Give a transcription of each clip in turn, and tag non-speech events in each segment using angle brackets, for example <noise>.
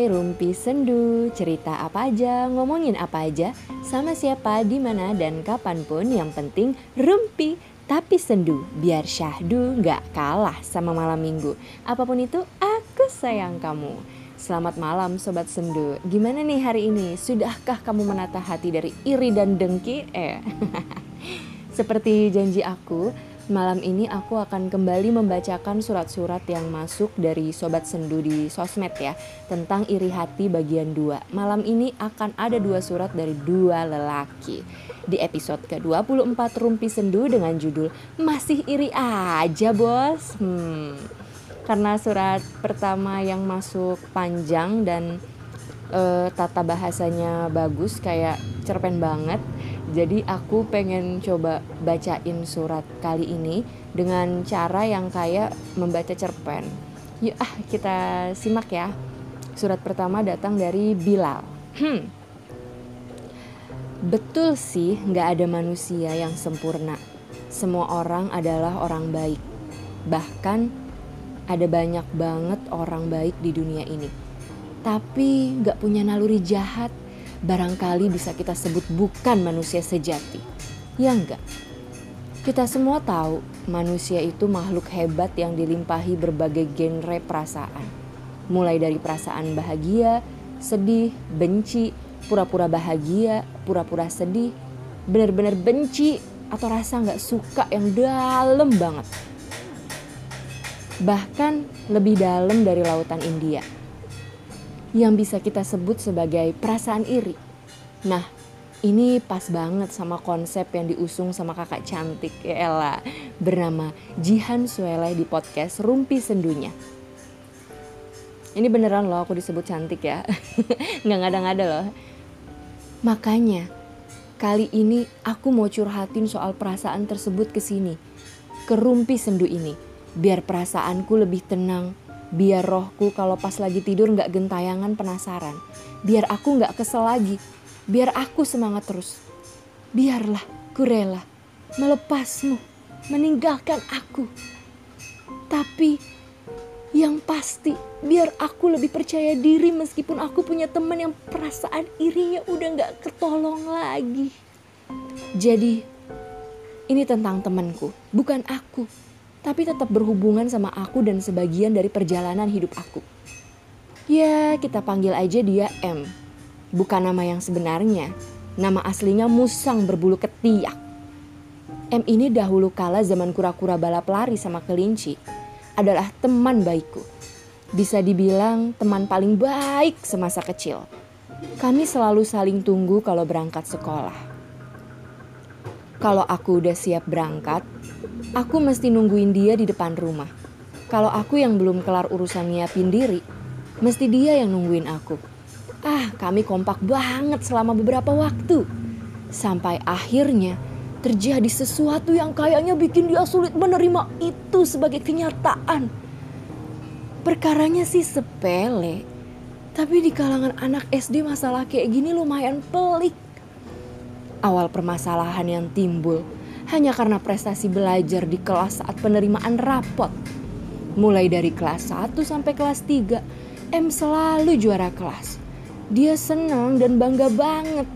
Hai Rumpi Sendu, cerita apa aja, ngomongin apa aja, sama siapa, di mana dan kapan pun yang penting Rumpi tapi sendu biar syahdu nggak kalah sama malam minggu. Apa pun itu, aku sayang kamu. Selamat malam Sobat Sendu. Gimana nih hari ini? Sudahkah kamu menata hati dari iri dan dengki? Eh, <laughs> seperti janji aku, Malam ini aku akan kembali membacakan surat-surat yang masuk dari Sobat Sendu di sosmed ya Tentang iri hati bagian 2 Malam ini akan ada dua surat dari dua lelaki. Di episode ke-24 Rumpi Sendu dengan judul Masih iri aja bos. Hmm, Karena surat pertama yang masuk panjang dan uh, tata bahasanya bagus kayak cerpen banget jadi aku pengen coba bacain surat kali ini dengan cara yang kayak membaca cerpen. Yuk ah kita simak ya. Surat pertama datang dari Bilal. Hmm. Betul sih nggak ada manusia yang sempurna. Semua orang adalah orang baik. Bahkan ada banyak banget orang baik di dunia ini. Tapi nggak punya naluri jahat barangkali bisa kita sebut bukan manusia sejati. Ya enggak? Kita semua tahu manusia itu makhluk hebat yang dilimpahi berbagai genre perasaan. Mulai dari perasaan bahagia, sedih, benci, pura-pura bahagia, pura-pura sedih, benar-benar benci atau rasa nggak suka yang dalam banget. Bahkan lebih dalam dari lautan India yang bisa kita sebut sebagai perasaan iri. Nah, ini pas banget sama konsep yang diusung sama kakak cantik ya Ella bernama Jihan Suele di podcast Rumpi Sendunya. Ini beneran loh aku disebut cantik ya. <laughs> Nggak ngada-ngada loh. Makanya kali ini aku mau curhatin soal perasaan tersebut ke sini. Ke Rumpi Sendu ini. Biar perasaanku lebih tenang, Biar rohku kalau pas lagi tidur gak gentayangan penasaran. Biar aku gak kesel lagi. Biar aku semangat terus. Biarlah ku rela melepasmu, meninggalkan aku. Tapi yang pasti biar aku lebih percaya diri meskipun aku punya teman yang perasaan irinya udah gak ketolong lagi. Jadi ini tentang temanku, bukan aku tapi tetap berhubungan sama aku dan sebagian dari perjalanan hidup aku. Ya, kita panggil aja dia M. Bukan nama yang sebenarnya. Nama aslinya Musang berbulu ketiak. M ini dahulu kala zaman kura-kura balap lari sama kelinci adalah teman baikku. Bisa dibilang teman paling baik semasa kecil. Kami selalu saling tunggu kalau berangkat sekolah. Kalau aku udah siap berangkat, Aku mesti nungguin dia di depan rumah. Kalau aku yang belum kelar urusan nyiapin diri, mesti dia yang nungguin aku. Ah, kami kompak banget selama beberapa waktu. Sampai akhirnya terjadi sesuatu yang kayaknya bikin dia sulit menerima itu sebagai kenyataan. Perkaranya sih sepele, tapi di kalangan anak SD masalah kayak gini lumayan pelik. Awal permasalahan yang timbul hanya karena prestasi belajar di kelas saat penerimaan rapot. Mulai dari kelas 1 sampai kelas 3, M selalu juara kelas. Dia senang dan bangga banget,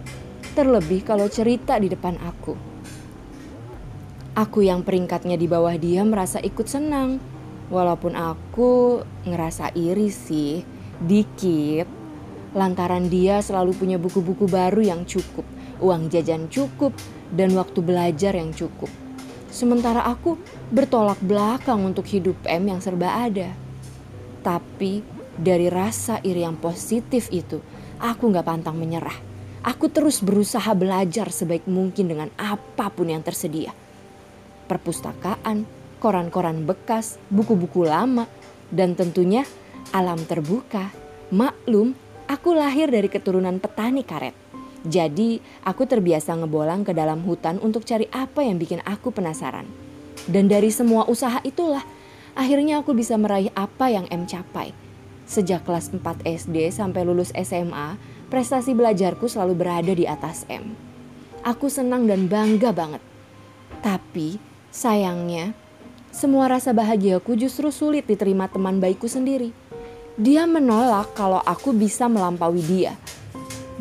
terlebih kalau cerita di depan aku. Aku yang peringkatnya di bawah dia merasa ikut senang, walaupun aku ngerasa iri sih, dikit. Lantaran dia selalu punya buku-buku baru yang cukup, uang jajan cukup, dan waktu belajar yang cukup. Sementara aku bertolak belakang untuk hidup M yang serba ada. Tapi dari rasa iri yang positif itu, aku gak pantang menyerah. Aku terus berusaha belajar sebaik mungkin dengan apa pun yang tersedia. Perpustakaan, koran-koran bekas, buku-buku lama, dan tentunya alam terbuka. Maklum, aku lahir dari keturunan petani karet. Jadi, aku terbiasa ngebolang ke dalam hutan untuk cari apa yang bikin aku penasaran. Dan dari semua usaha itulah, akhirnya aku bisa meraih apa yang M capai. Sejak kelas 4 SD sampai lulus SMA, prestasi belajarku selalu berada di atas M. Aku senang dan bangga banget. Tapi, sayangnya, semua rasa bahagiaku justru sulit diterima teman baikku sendiri. Dia menolak kalau aku bisa melampaui dia.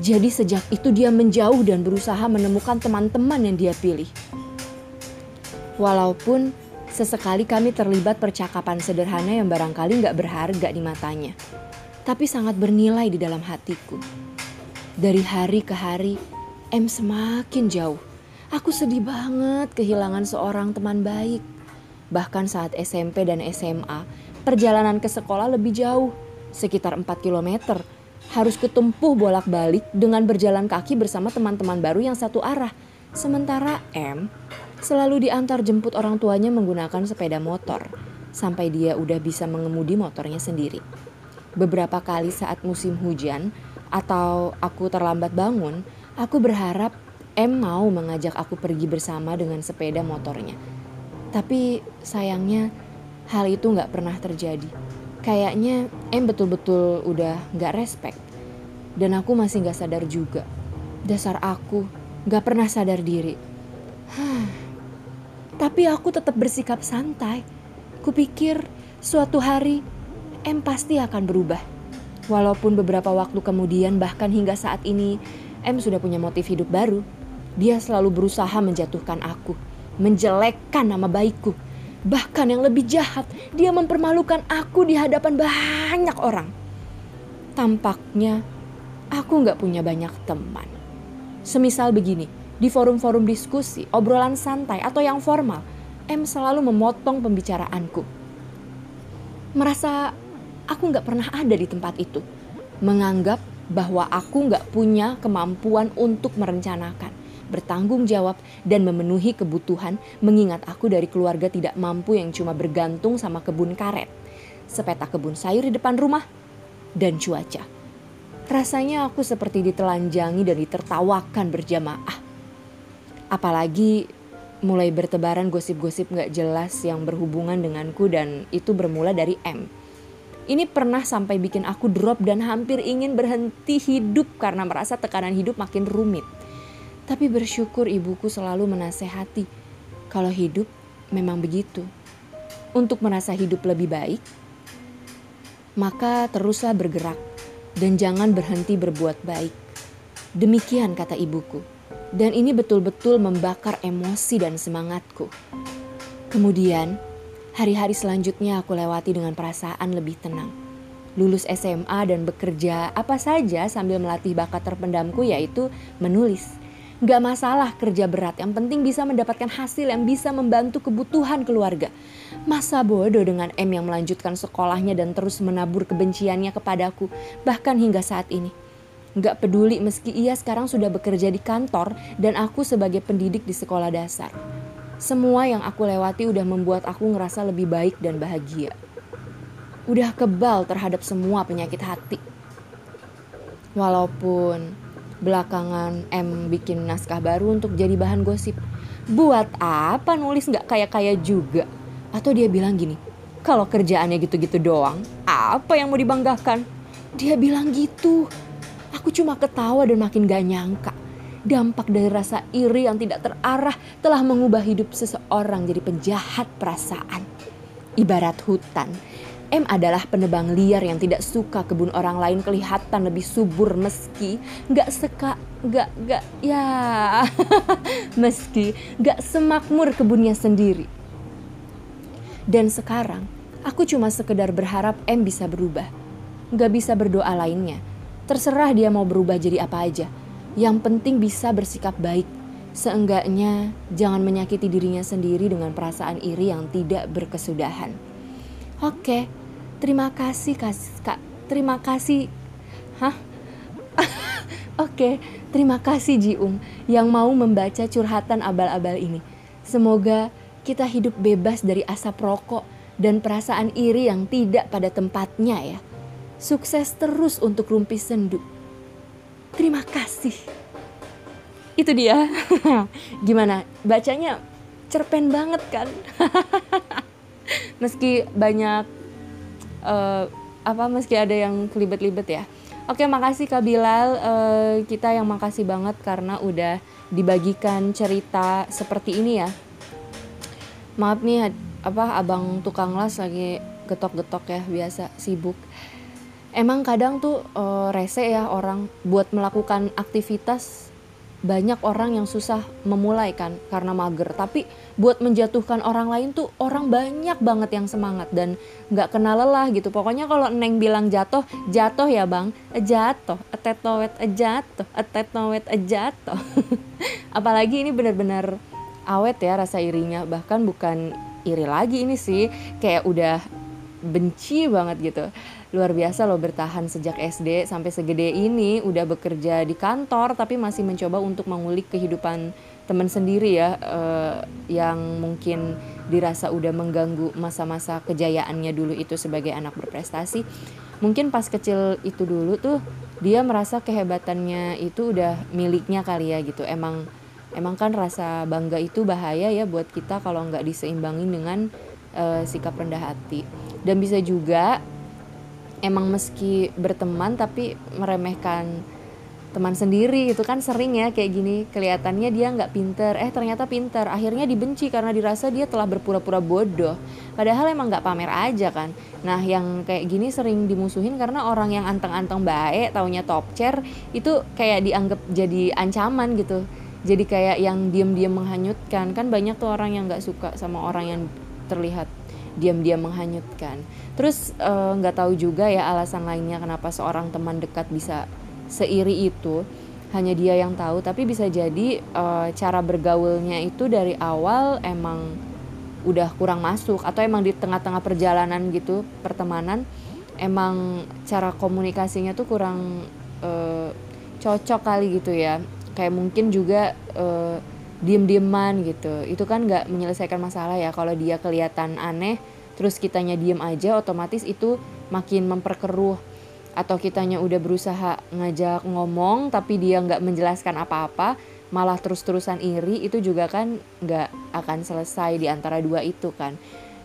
Jadi sejak itu dia menjauh dan berusaha menemukan teman-teman yang dia pilih. Walaupun sesekali kami terlibat percakapan sederhana yang barangkali nggak berharga di matanya. Tapi sangat bernilai di dalam hatiku. Dari hari ke hari, M semakin jauh. Aku sedih banget kehilangan seorang teman baik. Bahkan saat SMP dan SMA, perjalanan ke sekolah lebih jauh sekitar 4 km. Harus ketumpuh bolak-balik dengan berjalan kaki bersama teman-teman baru yang satu arah. Sementara M selalu diantar jemput orang tuanya menggunakan sepeda motor sampai dia udah bisa mengemudi motornya sendiri. Beberapa kali saat musim hujan atau aku terlambat bangun, aku berharap M mau mengajak aku pergi bersama dengan sepeda motornya. Tapi sayangnya hal itu nggak pernah terjadi. Kayaknya M betul-betul udah gak respect. Dan aku masih gak sadar juga. Dasar aku gak pernah sadar diri. Tapi aku tetap bersikap santai. Kupikir suatu hari M pasti akan berubah. Walaupun beberapa waktu kemudian bahkan hingga saat ini M sudah punya motif hidup baru. Dia selalu berusaha menjatuhkan aku, menjelekkan nama baikku, Bahkan yang lebih jahat, dia mempermalukan aku di hadapan banyak orang. Tampaknya aku nggak punya banyak teman. Semisal begini, di forum-forum diskusi, obrolan santai atau yang formal, M selalu memotong pembicaraanku. Merasa aku nggak pernah ada di tempat itu. Menganggap bahwa aku nggak punya kemampuan untuk merencanakan bertanggung jawab, dan memenuhi kebutuhan mengingat aku dari keluarga tidak mampu yang cuma bergantung sama kebun karet, sepeta kebun sayur di depan rumah, dan cuaca. Rasanya aku seperti ditelanjangi dan ditertawakan berjamaah. Apalagi mulai bertebaran gosip-gosip gak jelas yang berhubungan denganku dan itu bermula dari M. Ini pernah sampai bikin aku drop dan hampir ingin berhenti hidup karena merasa tekanan hidup makin rumit. Tapi bersyukur ibuku selalu menasehati kalau hidup memang begitu. Untuk merasa hidup lebih baik, maka teruslah bergerak dan jangan berhenti berbuat baik. Demikian kata ibuku. Dan ini betul-betul membakar emosi dan semangatku. Kemudian, hari-hari selanjutnya aku lewati dengan perasaan lebih tenang. Lulus SMA dan bekerja apa saja sambil melatih bakat terpendamku yaitu menulis Gak masalah kerja berat, yang penting bisa mendapatkan hasil yang bisa membantu kebutuhan keluarga. Masa bodoh dengan M yang melanjutkan sekolahnya dan terus menabur kebenciannya kepadaku, bahkan hingga saat ini. Gak peduli meski ia sekarang sudah bekerja di kantor dan aku sebagai pendidik di sekolah dasar. Semua yang aku lewati udah membuat aku ngerasa lebih baik dan bahagia. Udah kebal terhadap semua penyakit hati. Walaupun Belakangan M bikin naskah baru untuk jadi bahan gosip. Buat apa nulis gak kaya-kaya juga? Atau dia bilang gini, kalau kerjaannya gitu-gitu doang, apa yang mau dibanggakan? Dia bilang gitu. Aku cuma ketawa dan makin gak nyangka. Dampak dari rasa iri yang tidak terarah telah mengubah hidup seseorang jadi penjahat perasaan. Ibarat hutan M adalah penebang liar yang tidak suka kebun orang lain kelihatan lebih subur meski gak seka gak gak ya <laughs> meski gak semakmur kebunnya sendiri. Dan sekarang aku cuma sekedar berharap M bisa berubah. Gak bisa berdoa lainnya. Terserah dia mau berubah jadi apa aja. Yang penting bisa bersikap baik. Seenggaknya jangan menyakiti dirinya sendiri dengan perasaan iri yang tidak berkesudahan. Oke, Terima kasih Kak. Terima kasih. Hah? <laughs> Oke, terima kasih Jiung yang mau membaca curhatan abal-abal ini. Semoga kita hidup bebas dari asap rokok dan perasaan iri yang tidak pada tempatnya ya. Sukses terus untuk Rumpi Sendu. Terima kasih. Itu dia. <laughs> Gimana? Bacanya cerpen banget kan? <laughs> Meski banyak uh, apa meski ada yang kelibet-libet ya. Oke, makasih Kak Bilal. Uh, kita yang makasih banget karena udah dibagikan cerita seperti ini ya. Maaf nih apa abang tukang las lagi getok-getok ya biasa sibuk. emang kadang tuh uh, rese ya orang buat melakukan aktivitas banyak orang yang susah memulai kan karena mager. Tapi buat menjatuhkan orang lain tuh orang banyak banget yang semangat dan nggak kenal lelah gitu. Pokoknya kalau neng bilang jatuh jatuh ya bang. Jatuh etetowet jatuh etetowet jatuh. <laughs> Apalagi ini benar-benar awet ya rasa irinya. Bahkan bukan iri lagi ini sih kayak udah benci banget gitu luar biasa loh bertahan sejak SD sampai segede ini. Udah bekerja di kantor tapi masih mencoba untuk mengulik kehidupan teman sendiri ya uh, yang mungkin dirasa udah mengganggu masa-masa kejayaannya dulu itu sebagai anak berprestasi. Mungkin pas kecil itu dulu tuh dia merasa kehebatannya itu udah miliknya kali ya gitu. Emang emang kan rasa bangga itu bahaya ya buat kita kalau nggak diseimbangin dengan uh, sikap rendah hati. Dan bisa juga emang meski berteman tapi meremehkan teman sendiri itu kan sering ya kayak gini. Kelihatannya dia nggak pinter. Eh ternyata pinter. Akhirnya dibenci karena dirasa dia telah berpura-pura bodoh. Padahal emang nggak pamer aja kan. Nah yang kayak gini sering dimusuhin karena orang yang anteng-anteng baik taunya top chair itu kayak dianggap jadi ancaman gitu. Jadi kayak yang diam-diam menghanyutkan. Kan banyak tuh orang yang nggak suka sama orang yang terlihat diam-diam menghanyutkan. Terus eh, nggak uh, tahu juga ya alasan lainnya kenapa seorang teman dekat bisa seiri itu. Hanya dia yang tahu, tapi bisa jadi uh, cara bergaulnya itu dari awal emang udah kurang masuk atau emang di tengah-tengah perjalanan gitu pertemanan emang cara komunikasinya tuh kurang uh, cocok kali gitu ya. Kayak mungkin juga uh, diem-dieman gitu. Itu kan nggak menyelesaikan masalah ya. Kalau dia kelihatan aneh terus kitanya diem aja otomatis itu makin memperkeruh. Atau kitanya udah berusaha ngajak ngomong tapi dia nggak menjelaskan apa-apa malah terus-terusan iri itu juga kan nggak akan selesai di antara dua itu kan.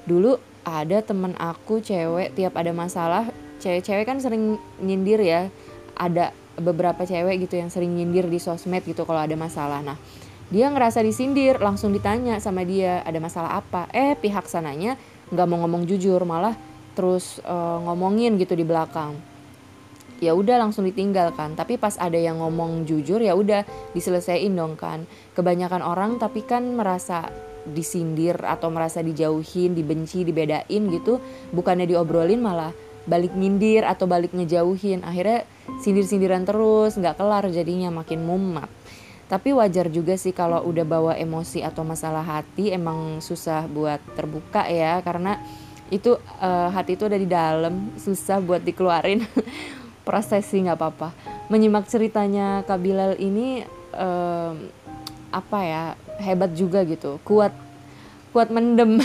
Dulu ada temen aku cewek tiap ada masalah cewek-cewek kan sering nyindir ya. Ada beberapa cewek gitu yang sering nyindir di sosmed gitu kalau ada masalah. Nah dia ngerasa disindir langsung ditanya sama dia ada masalah apa? Eh pihak sananya nggak mau ngomong jujur malah terus uh, ngomongin gitu di belakang. Ya udah langsung ditinggalkan. Tapi pas ada yang ngomong jujur ya udah diselesaikan dong kan. Kebanyakan orang tapi kan merasa disindir atau merasa dijauhin dibenci dibedain gitu. Bukannya diobrolin malah balik nyindir atau balik ngejauhin. Akhirnya sindir-sindiran terus nggak kelar jadinya makin mumat tapi wajar juga sih kalau udah bawa emosi atau masalah hati emang susah buat terbuka ya. Karena itu uh, hati itu ada di dalam susah buat dikeluarin. <laughs> Proses sih nggak apa-apa. Menyimak ceritanya Kak Bilal ini uh, apa ya hebat juga gitu. Kuat kuat mendem.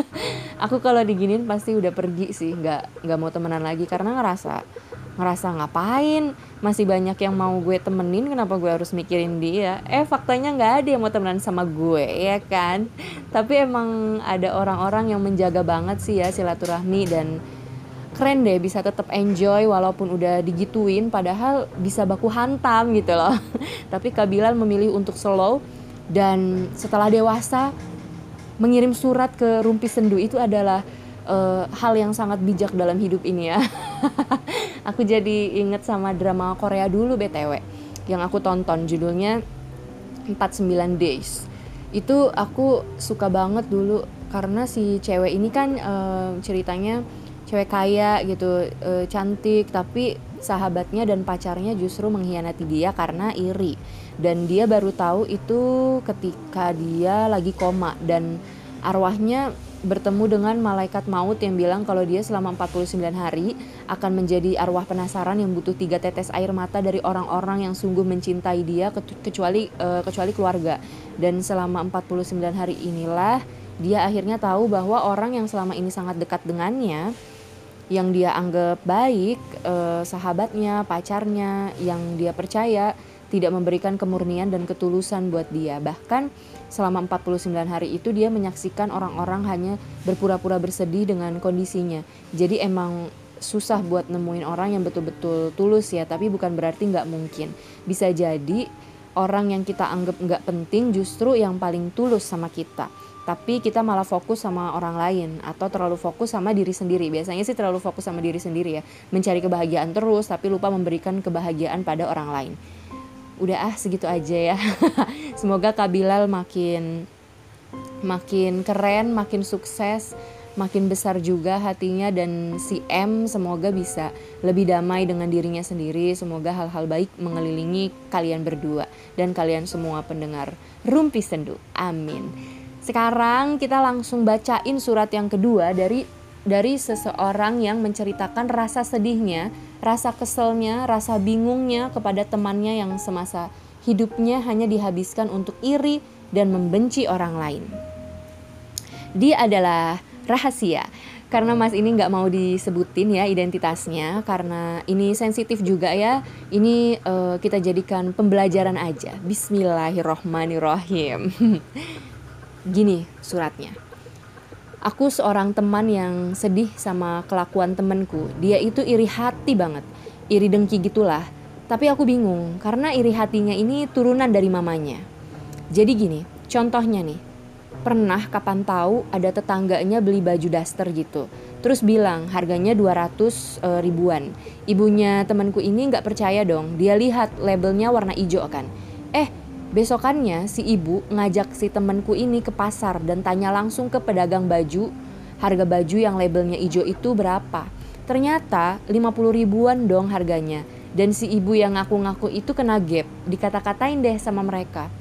<laughs> Aku kalau diginin pasti udah pergi sih nggak nggak mau temenan lagi. Karena ngerasa ngerasa ngapain? Masih banyak yang mau gue temenin kenapa gue harus mikirin dia? Eh faktanya nggak ada yang mau temenan sama gue ya kan? Tapi emang ada orang-orang yang menjaga banget sih ya silaturahmi dan keren deh bisa tetap enjoy walaupun udah digituin padahal bisa baku hantam gitu loh. <laughs> Tapi Kabilan memilih untuk slow dan setelah dewasa mengirim surat ke Rumpi Sendu itu adalah uh, hal yang sangat bijak dalam hidup ini ya. <laughs> Aku jadi inget sama drama Korea dulu BTW yang aku tonton. Judulnya 49 Days. Itu aku suka banget dulu karena si cewek ini kan uh, ceritanya cewek kaya gitu uh, cantik tapi sahabatnya dan pacarnya justru mengkhianati dia karena iri. Dan dia baru tahu itu ketika dia lagi koma dan arwahnya bertemu dengan malaikat maut yang bilang kalau dia selama 49 hari akan menjadi arwah penasaran yang butuh tiga tetes air mata dari orang-orang yang sungguh mencintai dia kecuali uh, kecuali keluarga. Dan selama 49 hari inilah dia akhirnya tahu bahwa orang yang selama ini sangat dekat dengannya yang dia anggap baik uh, sahabatnya pacarnya yang dia percaya tidak memberikan kemurnian dan ketulusan buat dia. Bahkan selama 49 hari itu dia menyaksikan orang-orang hanya berpura-pura bersedih dengan kondisinya. Jadi emang susah buat nemuin orang yang betul-betul tulus ya, tapi bukan berarti nggak mungkin. Bisa jadi orang yang kita anggap nggak penting justru yang paling tulus sama kita. tapi kita malah fokus sama orang lain atau terlalu fokus sama diri sendiri. Biasanya sih terlalu fokus sama diri sendiri ya, mencari kebahagiaan terus tapi lupa memberikan kebahagiaan pada orang lain. Udah ah segitu aja ya. <laughs> Semoga Kabilal makin makin keren, makin sukses, makin besar juga hatinya dan si M semoga bisa lebih damai dengan dirinya sendiri. Semoga hal-hal baik mengelilingi kalian berdua dan kalian semua pendengar Rumpi Sendu. Amin. Sekarang kita langsung bacain surat yang kedua dari dari seseorang yang menceritakan rasa sedihnya, rasa keselnya, rasa bingungnya kepada temannya yang semasa hidupnya hanya dihabiskan untuk iri dan membenci orang lain. Dia adalah rahasia. Karena mas ini nggak mau disebutin ya identitasnya karena ini sensitif juga ya. Ini uh, kita jadikan pembelajaran aja. Bismillahirrohmanirrohim. <laughs> Gini suratnya aku seorang teman yang sedih sama kelakuan temenku dia itu iri hati banget. Iri dengki gitulah. Tapi aku bingung karena iri hatinya ini turunan dari mamanya. Jadi gini contohnya nih. Pernah kapan tahu ada tetangganya beli baju daster gitu. Terus bilang harganya 200 e, ribuan. Ibunya temanku ini nggak percaya dong. Dia lihat labelnya warna hijau kan. Eh besokannya si ibu ngajak si temanku ini ke pasar dan tanya langsung ke pedagang baju harga baju yang labelnya hijau itu berapa? Ternyata 50 ribuan dong harganya. Dan si ibu yang ngaku-ngaku itu kena gap dikata-katain deh sama mereka.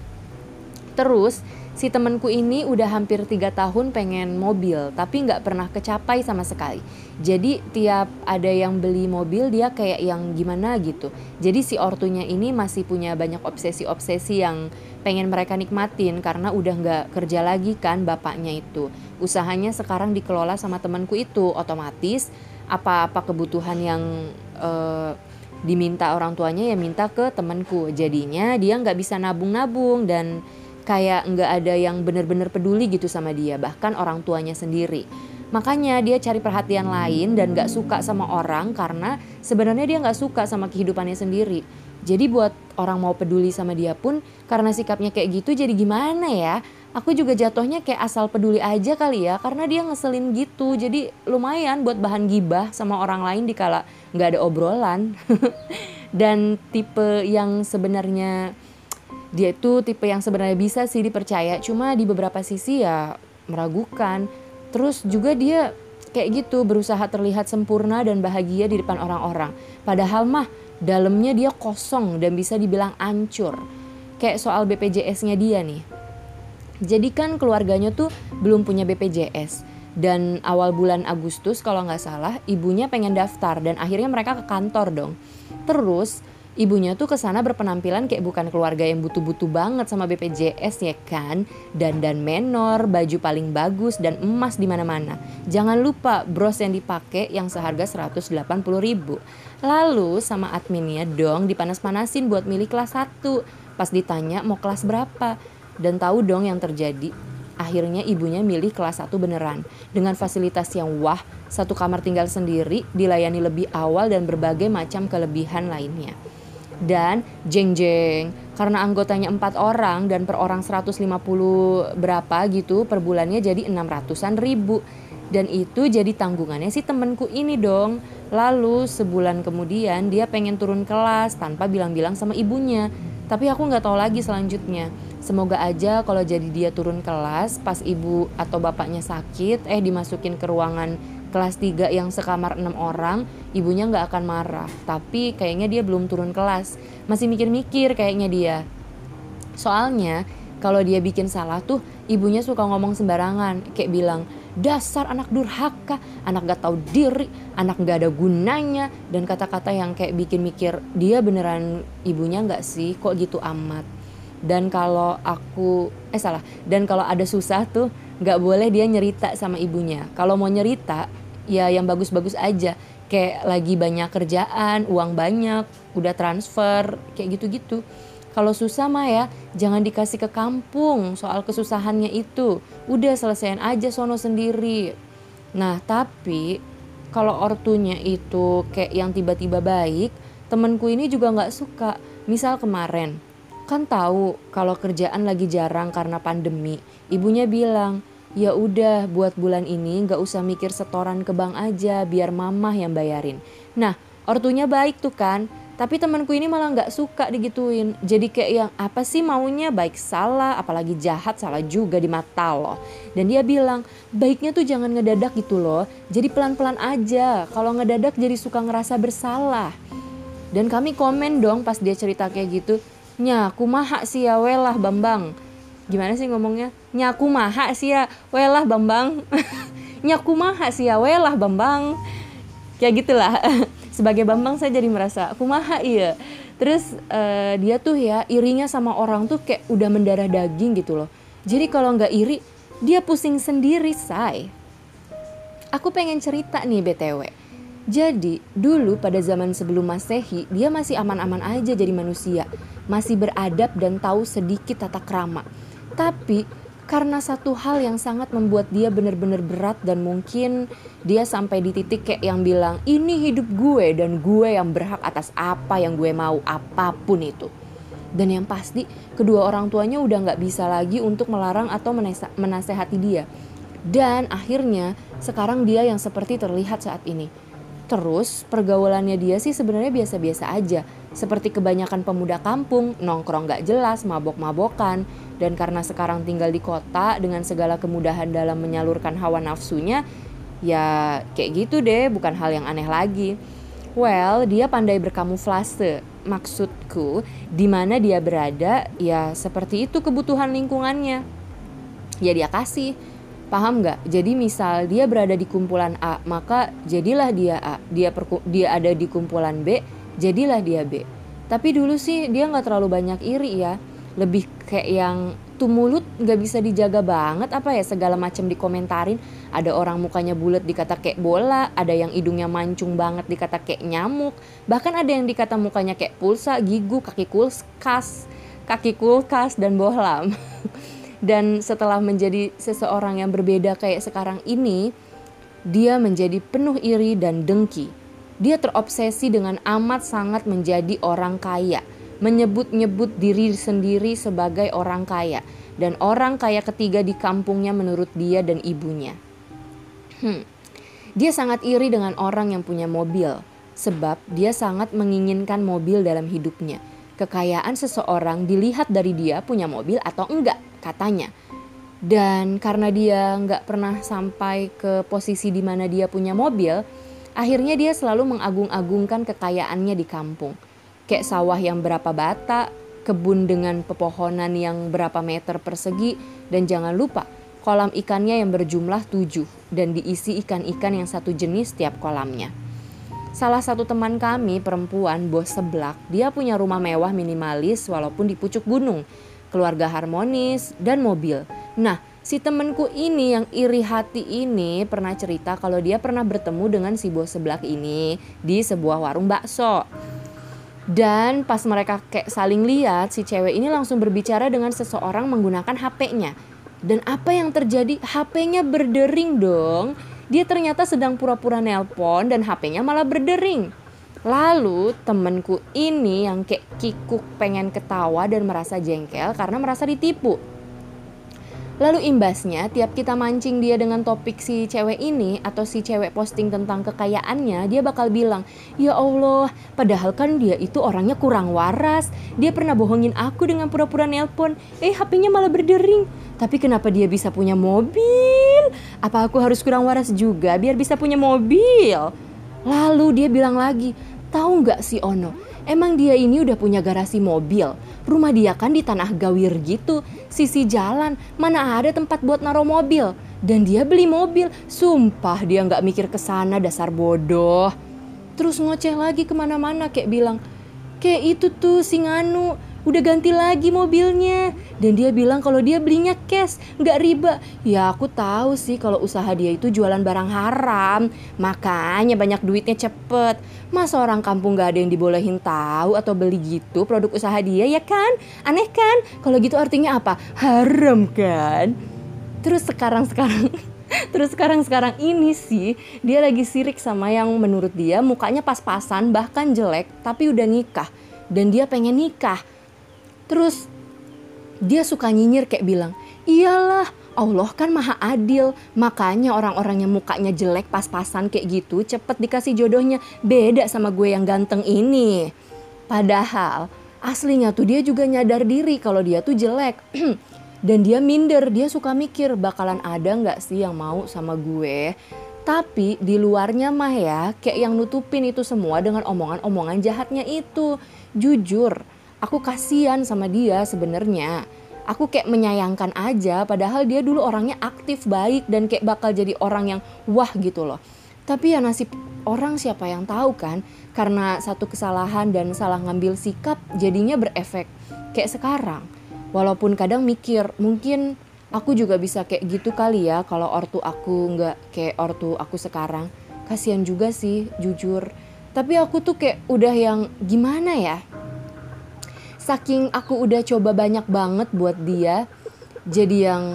Terus si temenku ini udah hampir tiga tahun pengen mobil tapi nggak pernah kecapai sama sekali. Jadi tiap ada yang beli mobil dia kayak yang gimana gitu. Jadi si ortunya ini masih punya banyak obsesi-obsesi yang pengen mereka nikmatin karena udah nggak kerja lagi kan bapaknya itu. Usahanya sekarang dikelola sama temanku itu otomatis. Apa-apa kebutuhan yang uh, diminta orang tuanya ya minta ke temanku. Jadinya dia nggak bisa nabung-nabung dan kayak nggak ada yang bener-bener peduli gitu sama dia bahkan orang tuanya sendiri. Makanya dia cari perhatian lain dan gak suka sama orang karena sebenarnya dia gak suka sama kehidupannya sendiri. Jadi buat orang mau peduli sama dia pun karena sikapnya kayak gitu jadi gimana ya? Aku juga jatuhnya kayak asal peduli aja kali ya karena dia ngeselin gitu. Jadi lumayan buat bahan gibah sama orang lain dikala nggak ada obrolan. <laughs> Dan tipe yang sebenarnya dia itu tipe yang sebenarnya bisa sih dipercaya cuma di beberapa sisi ya meragukan. Terus juga dia kayak gitu berusaha terlihat sempurna dan bahagia di depan orang-orang. Padahal mah dalamnya dia kosong dan bisa dibilang ancur. Kayak soal BPJS-nya dia nih. Jadi kan keluarganya tuh belum punya BPJS dan awal bulan Agustus kalau nggak salah ibunya pengen daftar dan akhirnya mereka ke kantor dong. Terus ibunya tuh ke sana berpenampilan kayak bukan keluarga yang butuh-butuh banget sama BPJS ya kan? Dan dan menor baju paling bagus dan emas di mana-mana. Jangan lupa bros yang dipakai yang seharga 180 ribu. Lalu sama adminnya dong dipanas-panasin buat milih kelas 1 pas ditanya mau kelas berapa. Dan tahu dong yang terjadi. Akhirnya ibunya milih kelas 1 beneran. Dengan fasilitas yang wah satu kamar tinggal sendiri dilayani lebih awal dan berbagai macam kelebihan lainnya dan jeng jeng karena anggotanya empat orang dan per orang 150 berapa gitu per bulannya jadi 600-an ribu. Dan itu jadi tanggungannya si temenku ini dong. Lalu sebulan kemudian dia pengen turun kelas tanpa bilang-bilang sama ibunya. Tapi aku nggak tahu lagi selanjutnya. Semoga aja kalau jadi dia turun kelas pas ibu atau bapaknya sakit eh dimasukin ke ruangan kelas 3 yang sekamar 6 orang, ibunya nggak akan marah. Tapi kayaknya dia belum turun kelas. Masih mikir-mikir kayaknya dia. Soalnya kalau dia bikin salah tuh ibunya suka ngomong sembarangan. Kayak bilang, dasar anak durhaka, anak gak tahu diri, anak gak ada gunanya. Dan kata-kata yang kayak bikin mikir, dia beneran ibunya nggak sih? Kok gitu amat? Dan kalau aku, eh salah, dan kalau ada susah tuh nggak boleh dia nyerita sama ibunya. Kalau mau nyerita, ya yang bagus-bagus aja. Kayak lagi banyak kerjaan uang banyak udah transfer kayak gitu-gitu. Kalau susah mah ya jangan dikasih ke kampung soal kesusahannya itu. Udah selesaiin aja sono sendiri. Nah tapi kalau ortunya itu kayak yang tiba-tiba baik temenku ini juga nggak suka. Misal kemarin kan tahu kalau kerjaan lagi jarang karena pandemi. Ibunya bilang ya udah buat bulan ini nggak usah mikir setoran ke bank aja biar mamah yang bayarin. Nah ortunya baik tuh kan, tapi temanku ini malah nggak suka digituin. Jadi kayak yang apa sih maunya baik salah, apalagi jahat salah juga di mata loh. Dan dia bilang baiknya tuh jangan ngedadak gitu loh. Jadi pelan-pelan aja. Kalau ngedadak jadi suka ngerasa bersalah. Dan kami komen dong pas dia cerita kayak gitu. Nya kumaha sih ya welah Bambang. Gimana sih ngomongnya? Nyaku maha sih ya welah Bambang. <laughs> Nyaku maha sih ya welah Bambang. Kayak gitulah. <laughs> sebagai Bambang saya jadi merasa aku maha iya terus uh, dia tuh ya irinya sama orang tuh kayak udah mendarah daging gitu loh jadi kalau nggak iri dia pusing sendiri say aku pengen cerita nih btw jadi dulu pada zaman sebelum masehi dia masih aman-aman aja jadi manusia masih beradab dan tahu sedikit tata krama tapi karena satu hal yang sangat membuat dia benar-benar berat dan mungkin dia sampai di titik kayak yang bilang ini hidup gue dan gue yang berhak atas apa yang gue mau apa pun itu. Dan yang pasti kedua orang tuanya udah nggak bisa lagi untuk melarang atau menasehati dia. Dan akhirnya sekarang dia yang seperti terlihat saat ini. Terus pergaulannya dia sih sebenarnya biasa-biasa aja. Seperti kebanyakan pemuda kampung nongkrong gak jelas mabok-mabokan dan karena sekarang tinggal di kota dengan segala kemudahan dalam menyalurkan hawa nafsunya, ya kayak gitu deh, bukan hal yang aneh lagi. Well, dia pandai berkamuflase. Maksudku, di mana dia berada, ya seperti itu kebutuhan lingkungannya. Ya dia kasih. Paham nggak? Jadi misal dia berada di kumpulan A, maka jadilah dia A. Dia dia ada di kumpulan B, jadilah dia B. Tapi dulu sih dia nggak terlalu banyak iri ya lebih kayak yang tuh mulut nggak bisa dijaga banget apa ya segala macam dikomentarin. Ada orang mukanya bulat dikata kayak bola ada yang hidungnya mancung banget dikata kayak nyamuk. Bahkan ada yang dikata mukanya kayak pulsa gigu kaki kulkas kaki kulkas dan bohlam <laughs> dan setelah menjadi seseorang yang berbeda kayak sekarang ini dia menjadi penuh iri dan dengki. Dia terobsesi dengan amat sangat menjadi orang kaya menyebut-nyebut diri sendiri sebagai orang kaya dan orang kaya ketiga di kampungnya menurut dia dan ibunya. Hmm. Dia sangat iri dengan orang yang punya mobil sebab dia sangat menginginkan mobil dalam hidupnya. Kekayaan seseorang dilihat dari dia punya mobil atau enggak katanya. Dan karena dia nggak pernah sampai ke posisi di mana dia punya mobil, akhirnya dia selalu mengagung-agungkan kekayaannya di kampung kayak sawah yang berapa bata, kebun dengan pepohonan yang berapa meter persegi, dan jangan lupa kolam ikannya yang berjumlah tujuh dan diisi ikan-ikan yang satu jenis setiap kolamnya. Salah satu teman kami perempuan bos seblak, dia punya rumah mewah minimalis walaupun di pucuk gunung, keluarga harmonis, dan mobil. Nah, si temenku ini yang iri hati ini pernah cerita kalau dia pernah bertemu dengan si bos seblak ini di sebuah warung bakso. Dan pas mereka kayak saling lihat, si cewek ini langsung berbicara dengan seseorang menggunakan HP-nya. Dan apa yang terjadi? HP-nya berdering dong. Dia ternyata sedang pura-pura nelpon dan HP-nya malah berdering. Lalu temenku ini yang kayak kikuk pengen ketawa dan merasa jengkel karena merasa ditipu. Lalu imbasnya tiap kita mancing dia dengan topik si cewek ini atau si cewek posting tentang kekayaannya, dia bakal bilang, "Ya Allah, padahal kan dia itu orangnya kurang waras. Dia pernah bohongin aku dengan pura-pura nelpon. Eh, HP-nya malah berdering. Tapi kenapa dia bisa punya mobil? Apa aku harus kurang waras juga biar bisa punya mobil?" Lalu dia bilang lagi, "Tahu nggak si Ono? Emang dia ini udah punya garasi mobil?" Rumah dia kan di tanah gawir gitu, sisi jalan, mana ada tempat buat naruh mobil. Dan dia beli mobil, sumpah dia nggak mikir ke sana dasar bodoh. Terus ngoceh lagi ke mana-mana kayak bilang, kayak itu tuh si Nganu, udah ganti lagi mobilnya. Dan dia bilang kalau dia belinya cash nggak riba. Ya aku tahu sih kalau usaha dia itu jualan barang haram. Makanya banyak duitnya cepet. Masa orang kampung gak ada yang dibolehin tahu atau beli gitu produk usaha dia ya kan? Aneh kan? Kalau gitu artinya apa? Haram kan? Terus sekarang sekarang <laughs> Terus sekarang-sekarang ini sih dia lagi sirik sama yang menurut dia mukanya pas-pasan bahkan jelek tapi udah nikah. Dan dia pengen nikah Terus dia suka nyinyir kayak bilang, iyalah Allah kan maha adil. Makanya orang-orang yang mukanya jelek pas-pasan kayak gitu cepet dikasih jodohnya. Beda sama gue yang ganteng ini. Padahal aslinya tuh dia juga nyadar diri kalau dia tuh jelek. <clears throat> Dan dia minder dia suka mikir bakalan ada nggak sih yang mau sama gue? Tapi di luarnya mah ya kayak yang nutupin itu semua dengan omongan-omongan jahatnya itu. Jujur, aku kasihan sama dia sebenarnya. Aku kayak menyayangkan aja padahal dia dulu orangnya aktif baik dan kayak bakal jadi orang yang wah gitu loh. Tapi ya nasib orang siapa yang tahu kan karena satu kesalahan dan salah ngambil sikap jadinya berefek kayak sekarang. Walaupun kadang mikir mungkin aku juga bisa kayak gitu kali ya kalau ortu aku nggak kayak ortu aku sekarang kasihan juga sih jujur tapi aku tuh kayak udah yang gimana ya saking aku udah coba banyak banget buat dia jadi yang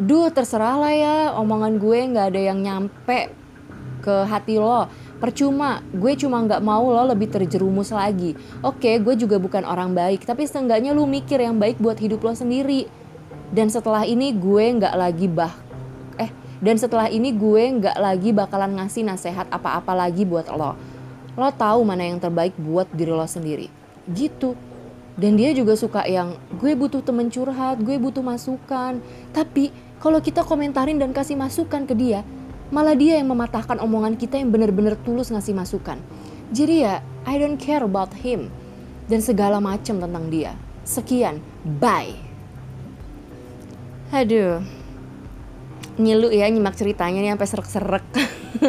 duh terserah lah ya omongan gue nggak ada yang nyampe ke hati lo. Percuma gue cuma nggak mau lo lebih terjerumus lagi. Oke gue juga bukan orang baik tapi seenggaknya lu mikir yang baik buat hidup lo sendiri. Dan setelah ini gue nggak lagi bah eh dan setelah ini gue nggak lagi bakalan ngasih nasehat apa-apa lagi buat lo. Lo tahu mana yang terbaik buat diri lo sendiri. Gitu dan dia juga suka yang gue butuh temen curhat gue butuh masukan. Tapi kalau kita komentarin dan kasih masukan ke dia malah dia yang mematahkan omongan kita yang bener-bener tulus ngasih masukan. Jadi ya I don't care about him dan segala macam tentang dia. Sekian. Bye. Aduh, ngilu ya nyimak ceritanya nih sampai serak-serak.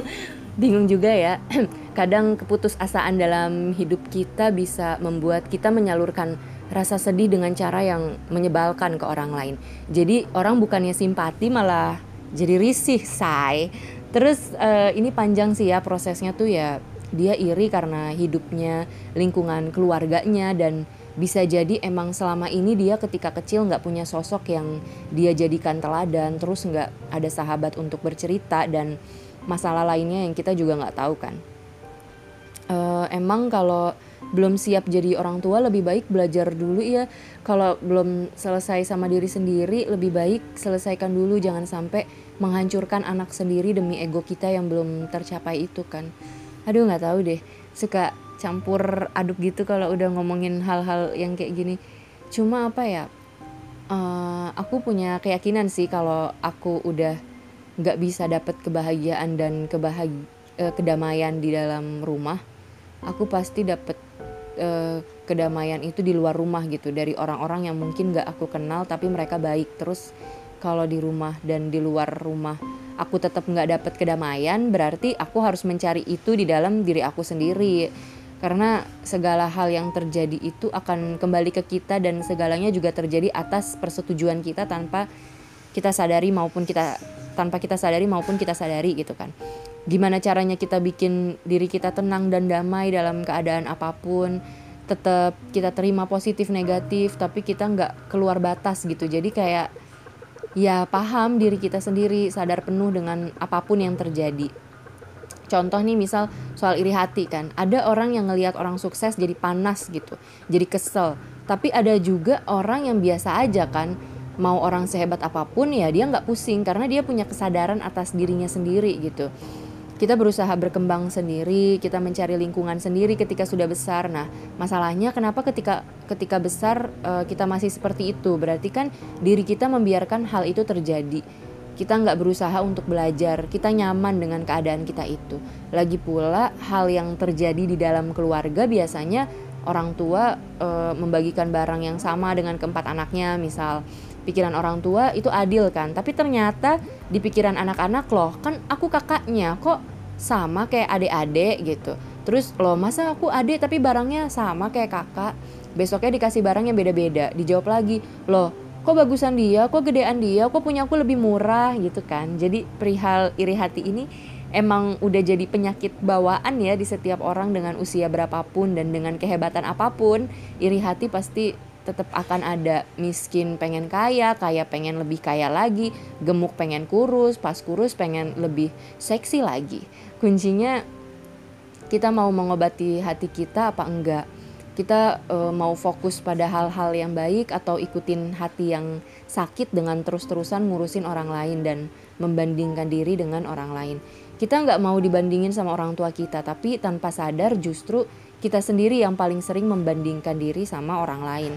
<laughs> Bingung juga ya. <clears throat> Kadang keputusasaan dalam hidup kita bisa membuat kita menyalurkan rasa sedih dengan cara yang menyebalkan ke orang lain. Jadi orang bukannya simpati malah jadi risih, say. Terus uh, ini panjang sih ya prosesnya tuh ya dia iri karena hidupnya, lingkungan keluarganya dan bisa jadi emang selama ini dia ketika kecil nggak punya sosok yang dia jadikan teladan terus nggak ada sahabat untuk bercerita dan masalah lainnya yang kita juga nggak tahu kan uh, emang kalau belum siap jadi orang tua lebih baik belajar dulu ya kalau belum selesai sama diri sendiri lebih baik selesaikan dulu. Jangan sampai menghancurkan anak sendiri demi ego kita yang belum tercapai itu kan. Aduh nggak tahu deh. Suka campur aduk gitu kalau udah ngomongin hal-hal yang kayak gini. Cuma apa ya uh, aku punya keyakinan sih kalau aku udah nggak bisa dapat kebahagiaan dan kebahagi uh, kedamaian di dalam rumah aku pasti dapat uh, kedamaian itu di luar rumah gitu. Dari orang-orang yang mungkin nggak aku kenal tapi mereka baik. Terus kalau di rumah dan di luar rumah aku tetap nggak dapat kedamaian berarti aku harus mencari itu di dalam diri aku sendiri. Karena segala hal yang terjadi itu akan kembali ke kita dan segalanya juga terjadi atas persetujuan kita tanpa kita sadari maupun kita tanpa kita sadari maupun kita sadari gitu kan. Gimana caranya kita bikin diri kita tenang dan damai dalam keadaan apa pun tetap kita terima positif negatif tapi kita nggak keluar batas gitu. Jadi kayak ya paham diri kita sendiri sadar penuh dengan apa pun yang terjadi. Contoh nih misal soal iri hati kan ada orang yang ngelihat orang sukses jadi panas gitu jadi kesel. Tapi ada juga orang yang biasa aja kan mau orang sehebat apa pun ya dia nggak pusing karena dia punya kesadaran atas dirinya sendiri gitu kita berusaha berkembang sendiri, kita mencari lingkungan sendiri ketika sudah besar. Nah, masalahnya kenapa ketika ketika besar uh, kita masih seperti itu? Berarti kan diri kita membiarkan hal itu terjadi kita nggak berusaha untuk belajar, kita nyaman dengan keadaan kita itu. Lagi pula hal yang terjadi di dalam keluarga biasanya orang tua e, membagikan barang yang sama dengan keempat anaknya, misal pikiran orang tua itu adil kan, tapi ternyata di pikiran anak-anak loh, kan aku kakaknya kok sama kayak adik-adik gitu. Terus loh masa aku adik tapi barangnya sama kayak kakak, besoknya dikasih barang yang beda-beda, dijawab lagi, loh kok bagusan dia, kok gedean dia, kok punya aku lebih murah? Gitu kan. Jadi perihal iri hati ini emang udah jadi penyakit bawaan ya di setiap orang dengan usia berapapun dan dengan kehebatan apa pun, iri hati pasti tetap akan ada miskin pengen kaya, kaya pengen lebih kaya lagi, gemuk pengen kurus, pas kurus pengen lebih seksi lagi. Kuncinya kita mau mengobati hati kita apa enggak? kita uh, mau fokus pada hal-hal yang baik atau ikutin hati yang sakit dengan terus-terusan ngurusin orang lain dan membandingkan diri dengan orang lain. Kita nggak mau dibandingin sama orang tua kita, tapi tanpa sadar justru kita sendiri yang paling sering membandingkan diri sama orang lain.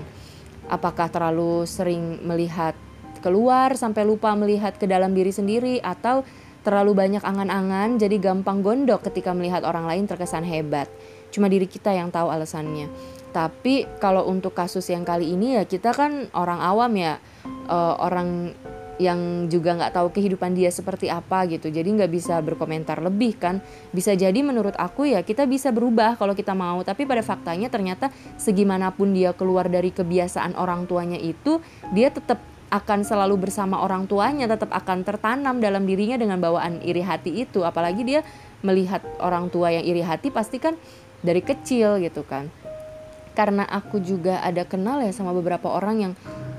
Apakah terlalu sering melihat keluar sampai lupa melihat ke dalam diri sendiri atau terlalu banyak angan-angan jadi gampang gondok ketika melihat orang lain terkesan hebat. Cuma diri kita yang tahu alasannya. Tapi kalau untuk kasus yang kali ini ya kita kan orang awam ya. Uh, orang yang juga nggak tahu kehidupan dia seperti apa gitu. Jadi nggak bisa berkomentar lebih kan. Bisa jadi menurut aku ya kita bisa berubah kalau kita mau. Tapi pada faktanya ternyata segimanapun dia keluar dari kebiasaan orang tuanya itu dia tetap akan selalu bersama orang tuanya tetap akan tertanam dalam dirinya dengan bawaan iri hati itu. Apalagi dia melihat orang tua yang iri hati pasti kan dari kecil gitu kan. Karena aku juga ada kenal ya sama beberapa orang yang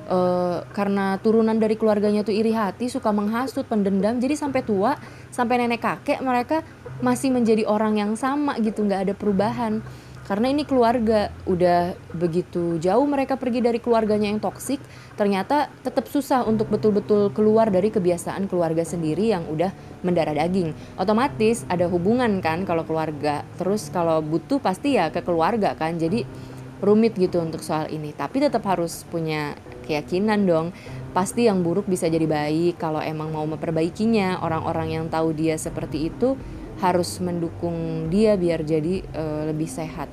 uh, karena turunan dari keluarganya tuh iri hati suka menghasut pendendam jadi sampai tua sampai nenek kakek mereka masih menjadi orang yang sama gitu nggak ada perubahan. Karena ini keluarga udah begitu jauh mereka pergi dari keluarganya yang toksik ternyata tetap susah untuk betul-betul keluar dari kebiasaan keluarga sendiri yang udah mendarah daging. Otomatis ada hubungan kan kalau keluarga terus kalau butuh pasti ya ke keluarga kan jadi rumit gitu untuk soal ini. Tapi tetap harus punya keyakinan dong. Pasti yang buruk bisa jadi baik kalau emang mau memperbaikinya. Orang-orang yang tahu dia seperti itu harus mendukung dia biar jadi uh, lebih sehat.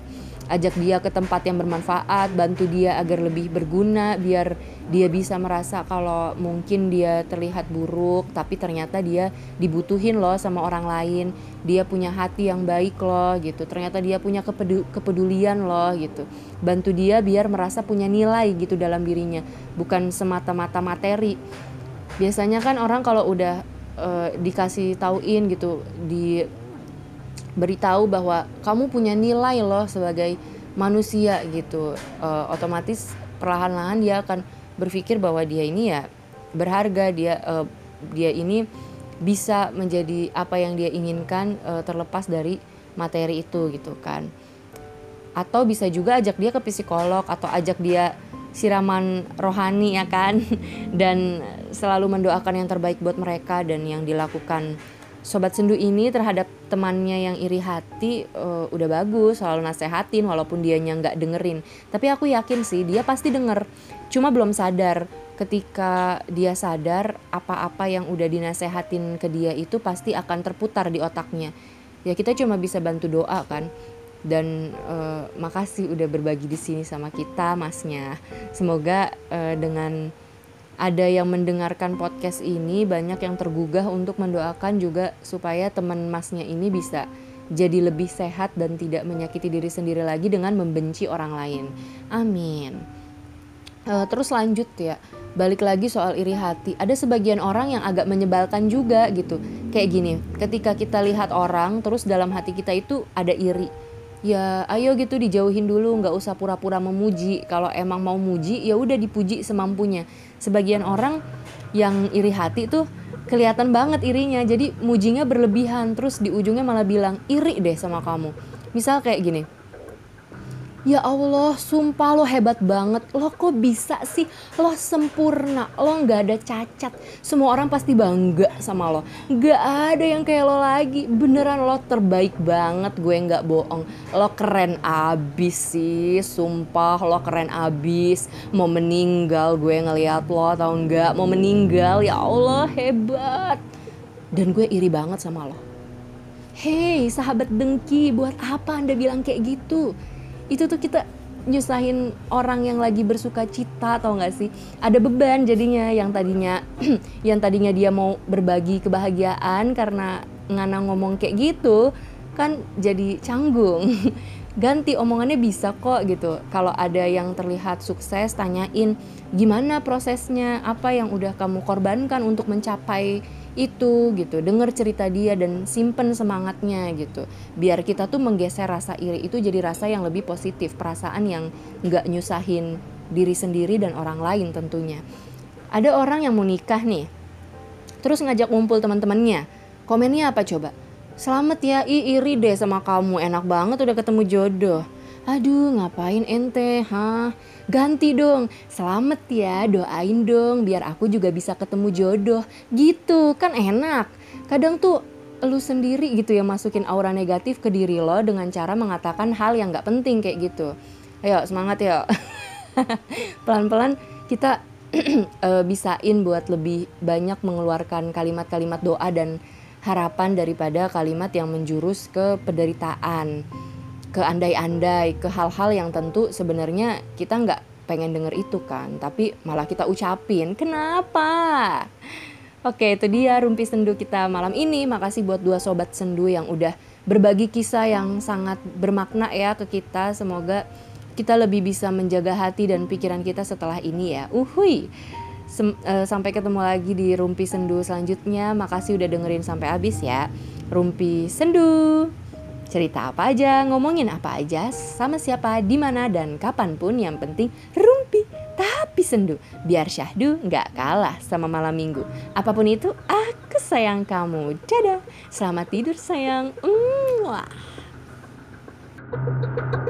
Ajak dia ke tempat yang bermanfaat bantu dia agar lebih berguna biar dia bisa merasa kalau mungkin dia terlihat buruk tapi ternyata dia dibutuhin loh sama orang lain. Dia punya hati yang baik loh gitu. Ternyata dia punya kepedu kepedulian loh gitu bantu dia biar merasa punya nilai gitu dalam dirinya bukan semata-mata materi. Biasanya kan orang kalau udah uh, dikasih tauin gitu di beritahu bahwa kamu punya nilai loh sebagai manusia gitu uh, otomatis perlahan-lahan dia akan berpikir bahwa dia ini ya berharga dia uh, dia ini bisa menjadi apa yang dia inginkan uh, terlepas dari materi itu gitu kan atau bisa juga ajak dia ke psikolog atau ajak dia siraman rohani ya kan? <laughs> Dan selalu mendoakan yang terbaik buat mereka dan yang dilakukan. Sobat sendu ini terhadap temannya yang iri hati uh, udah bagus selalu nasehatin walaupun dianya nggak dengerin. Tapi aku yakin sih dia pasti denger. Cuma belum sadar. Ketika dia sadar apa-apa yang udah dinasehatin ke dia itu pasti akan terputar di otaknya. Ya kita cuma bisa bantu doa kan dan uh, makasih udah berbagi di sini sama kita masnya. Semoga uh, dengan ada yang mendengarkan podcast ini banyak yang tergugah untuk mendoakan juga supaya teman masnya ini bisa jadi lebih sehat dan tidak menyakiti diri sendiri lagi dengan membenci orang lain. Amin. Uh, terus lanjut ya balik lagi soal iri hati. Ada sebagian orang yang agak menyebalkan juga gitu. Kayak gini ketika kita lihat orang terus dalam hati kita itu ada iri ya ayo gitu dijauhin dulu nggak usah pura-pura memuji. Kalau emang mau muji ya udah dipuji semampunya. Sebagian orang yang iri hati tuh kelihatan banget irinya jadi mujinya berlebihan. Terus di ujungnya malah bilang iri deh sama kamu. Misal kayak gini Ya Allah, sumpah lo hebat banget. Lo kok bisa sih? Lo sempurna. Lo nggak ada cacat. Semua orang pasti bangga sama lo. Gak ada yang kayak lo lagi. Beneran lo terbaik banget. Gue nggak bohong. Lo keren abis sih. Sumpah lo keren abis. Mau meninggal gue ngeliat lo tau nggak? Mau meninggal. Ya Allah hebat. Dan gue iri banget sama lo. Hei sahabat dengki, buat apa anda bilang kayak gitu? Itu tuh kita nyusahin orang yang lagi bersuka cita atau enggak sih? Ada beban jadinya yang tadinya <clears throat> yang tadinya dia mau berbagi kebahagiaan karena ngana ngomong kayak gitu kan jadi canggung. <laughs> Ganti omongannya bisa kok gitu. Kalau ada yang terlihat sukses tanyain gimana prosesnya? Apa yang udah kamu korbankan untuk mencapai itu gitu denger cerita dia dan simpen semangatnya gitu biar kita tuh menggeser rasa iri itu jadi rasa yang lebih positif perasaan yang nggak nyusahin diri sendiri dan orang lain tentunya ada orang yang mau nikah nih terus ngajak ngumpul teman-temannya komennya apa coba selamat ya i iri deh sama kamu enak banget udah ketemu jodoh Aduh, ngapain ente? Hah? Ganti dong. Selamat ya, doain dong biar aku juga bisa ketemu jodoh. Gitu, kan enak. Kadang tuh lu sendiri gitu ya masukin aura negatif ke diri lo dengan cara mengatakan hal yang gak penting kayak gitu. Ayo semangat ya. <laughs> Pelan-pelan kita uh, <clears throat> bisain buat lebih banyak mengeluarkan kalimat-kalimat doa dan harapan daripada kalimat yang menjurus ke penderitaan, ke andai-andai, ke hal-hal yang tentu sebenarnya kita nggak pengen denger itu kan, tapi malah kita ucapin. Kenapa? Oke, itu dia rumpi sendu kita malam ini. Makasih buat dua sobat sendu yang udah berbagi kisah yang sangat bermakna ya ke kita. Semoga kita lebih bisa menjaga hati dan pikiran kita setelah ini ya. Uhui. Sem uh, sampai ketemu lagi di rumpi sendu selanjutnya. Makasih udah dengerin sampai habis ya. Rumpi sendu. Cerita apa aja, ngomongin apa aja, sama siapa, di mana dan kapan pun yang penting rumpi tapi sendu. Biar syahdu nggak kalah sama malam minggu. Apa pun itu, aku sayang kamu. Dadah, selamat tidur sayang. Mm, Mwah. thank you